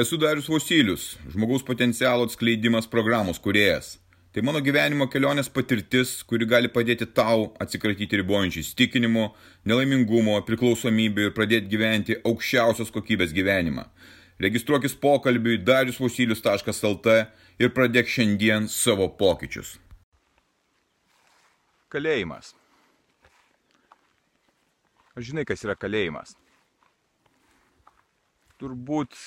Esu Darius Vosilius, žmogaus potencialo atskleidimas programos kuriejas. Tai mano gyvenimo kelionės patirtis, kuri gali padėti tau atsikratyti ribojančių įstikinimų, nelaimingumo, priklausomybių ir pradėti gyventi aukščiausios kokybės gyvenimą. Registruokis pokalbiui dariusvosilius.lt ir pradėk šiandien savo pokyčius. Kalėjimas. Ar žinai, kas yra kalėjimas? Turbūt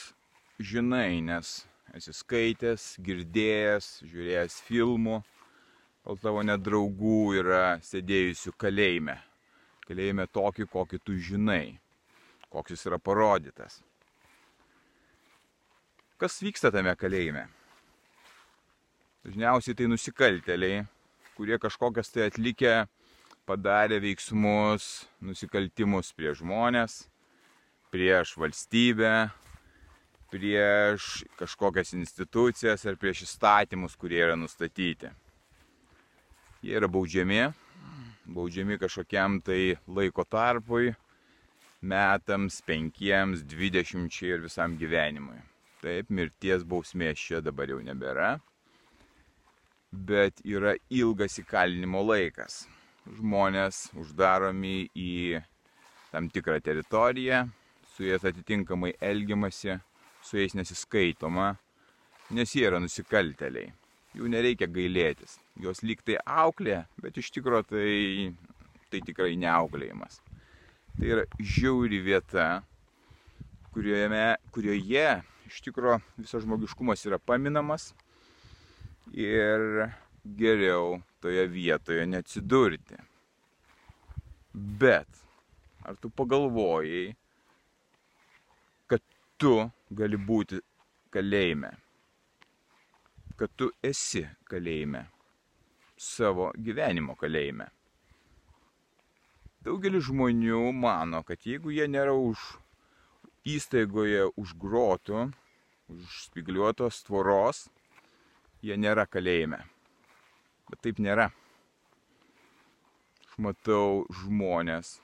žinai, nes esi skaitęs, girdėjęs, žiūrėjęs filmų, gal tavo nedraugų yra sėdėjusių kalėjime. Kalėjime tokį, kokį tu žinai, koks jis yra parodytas. Kas vyksta tame kalėjime? Dažniausiai tai nusikalteliai, kurie kažkokias tai atlikę padarė veiksmus, nusikaltimus prieš žmonės, prieš valstybę, prieš kažkokias institucijas ar prieš įstatymus, kurie yra nustatyti. Jie yra baudžiami, baudžiami kažkokiam tai laiko tarpui, metams, penkiems, dvidešimčiai ir visam gyvenimui. Taip, mirties bausmės čia dabar jau nebėra, bet yra ilgas įkalinimo laikas. Žmonės uždaromi į tam tikrą teritoriją, su jais atitinkamai elgiamasi, su jais nesiskaitoma, nes jie yra nusikalteliai. Jų nereikia gailėtis. Jos lyg tai auklė, bet iš tikrųjų tai, tai tikrai neauklėjimas. Tai yra žiauri vieta, kurioje, kurioje iš tikrųjų visas žmogiškumas yra paminamas ir geriau toje vietoje neatsidurti. Bet ar tu pagalvojai, tu gali būti kalėjime, kad tu esi kalėjime, savo gyvenimo kalėjime? Daugelis žmonių mano, kad jeigu jie nėra už įstaigoje už grotų, už spigliuotos tvoros, jie nėra kalėjime. Bet taip nėra. Aš matau žmonės,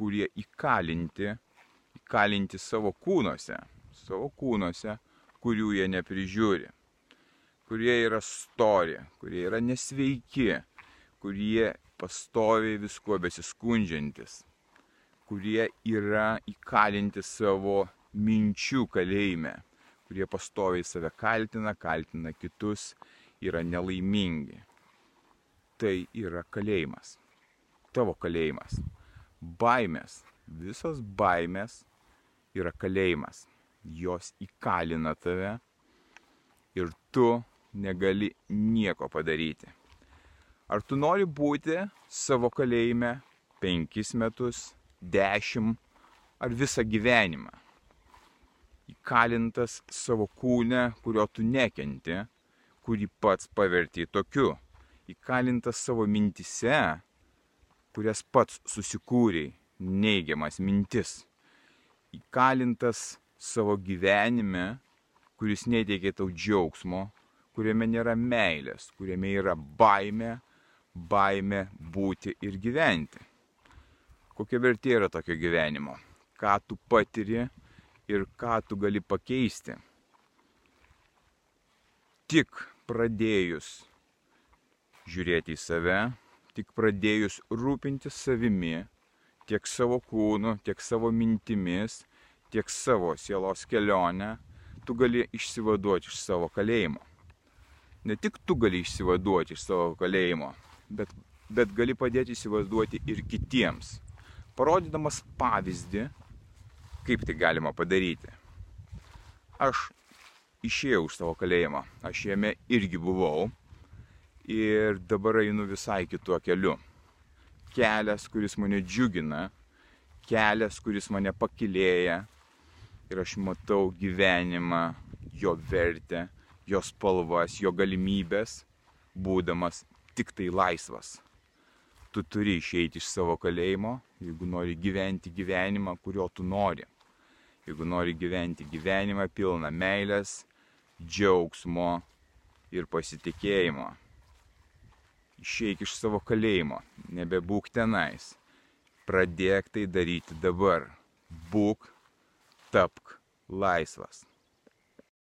kurie įkalinti, įkalinti savo kūnuose, savo kūnuose, kurių jie neprižiūri, kurie yra stori, kurie yra nesveiki, kurie pastoviai viskuo besiskundžiantis, kurie yra įkalinti savo minčių kalėjime, kurie pastoviai save kaltina, kaltina kitus, yra nelaimingi. Tai yra kalėjimas. Tavo kalėjimas. Baimės. Visos baimės yra kalėjimas jos įkalina tave ir tu negali nieko padaryti. Ar tu nori būti savo kalėjime penkis metus, dešimt ar visą gyvenimą? Įkalintas savo kūne, kurio tu nekenti, kurį pats paverti tokiu. Įkalintas savo mintise, kurias pats susikūrei, neigiamas mintis. Įkalintas savo gyvenime, kuris neteikia tau džiaugsmo, kuriame nėra meilės, kuriame yra baime, baime būti ir gyventi. Kokia vertė yra tokio gyvenimo? Ką tu patiri ir ką tu gali pakeisti? Tik pradėjus žiūrėti į save, tik pradėjus rūpintis savimi, tiek savo kūnu, tiek savo mintimis, tiek savo sielos kelionę, tu gali išsivaduoti iš savo kalėjimo. Ne tik tu gali išsivaduoti iš savo kalėjimo, bet, bet gali padėti išsivaduoti ir kitiems, parodydamas pavyzdį, kaip tai galima padaryti. Aš išėjau iš savo kalėjimo, aš jame irgi buvau ir dabar einu visai kituo keliu. Kelias, kuris mane džiugina, kelias, kuris mane pakilėja, ir aš matau gyvenimą, jo vertę, jo spalvas, jo galimybės, būdamas tik tai laisvas. Tu turi išeiti iš savo kalėjimo, jeigu nori gyventi gyvenimą, kurio tu nori. Jeigu nori gyventi gyvenimą pilną meilės, džiaugsmo ir pasitikėjimo. Išeik iš savo kalėjimo, nebebūk tenais. Pradėk tai daryti dabar. Būk tapk laisvas